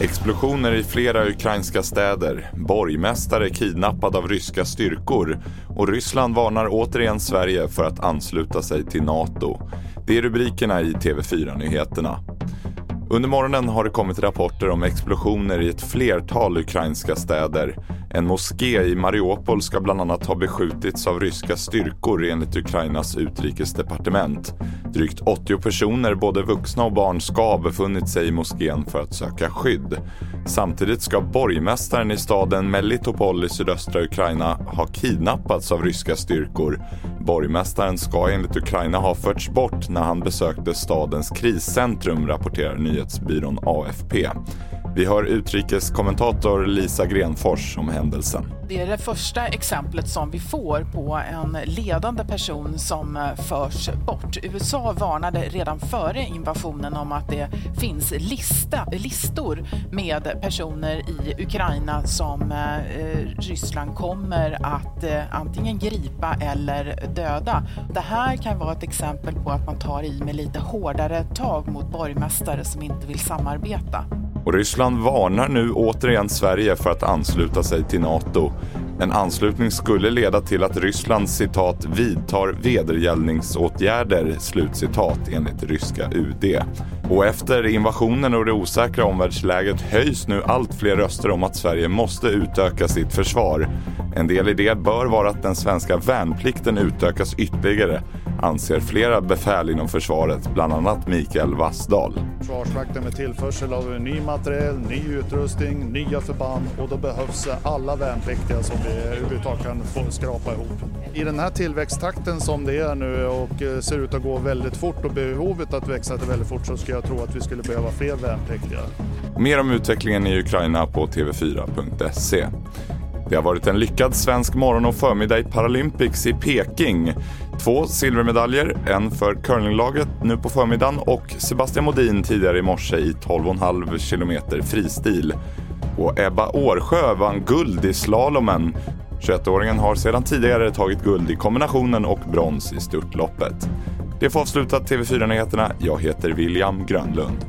Explosioner i flera ukrainska städer, borgmästare kidnappad av ryska styrkor och Ryssland varnar återigen Sverige för att ansluta sig till NATO. Det är rubrikerna i TV4-nyheterna. Under morgonen har det kommit rapporter om explosioner i ett flertal ukrainska städer. En moské i Mariupol ska bland annat ha beskjutits av ryska styrkor enligt Ukrainas utrikesdepartement. Drygt 80 personer, både vuxna och barn, ska ha befunnit sig i moskén för att söka skydd. Samtidigt ska borgmästaren i staden Melitopol i sydöstra Ukraina ha kidnappats av ryska styrkor. Borgmästaren ska enligt Ukraina ha förts bort när han besökte stadens kriscentrum, rapporterar nyhetsbyrån AFP. Vi hör utrikeskommentator Lisa Grenfors om händelsen. Det är det första exemplet som vi får på en ledande person som eh, förs bort. USA varnade redan före invasionen om att det finns lista, listor med personer i Ukraina som eh, eh, Ryssland kommer att eh, antingen gripa eller döda. Det här kan vara ett exempel på att man tar i med lite hårdare tag mot borgmästare som inte vill samarbeta. Och Ryssland varnar nu återigen Sverige för att ansluta sig till NATO. En anslutning skulle leda till att Ryssland citat vidtar vedergällningsåtgärder slutcitat enligt ryska UD. Och efter invasionen och det osäkra omvärldsläget höjs nu allt fler röster om att Sverige måste utöka sitt försvar. En del i det bör vara att den svenska värnplikten utökas ytterligare anser flera befäl inom försvaret, bland annat Mikael Wassdal. Försvarsmakten med tillförsel av ny materiel, ny utrustning, nya förband och då behövs alla värnpliktiga som vi överhuvudtaget kan få skrapa ihop. I den här tillväxttakten som det är nu och eh, ser ut att gå väldigt fort och behovet att växa väldigt fort så skulle jag tro att vi skulle behöva fler värnpliktiga. Mer om utvecklingen i Ukraina på tv4.se. Det har varit en lyckad svensk morgon och förmiddag i Paralympics i Peking. Två silvermedaljer, en för curlinglaget nu på förmiddagen och Sebastian Modin tidigare i morse i 12,5 km fristil. Och Ebba Årsjö vann guld i slalomen. 21-åringen har sedan tidigare tagit guld i kombinationen och brons i störtloppet. Det får avsluta TV4-nyheterna. Jag heter William Grönlund.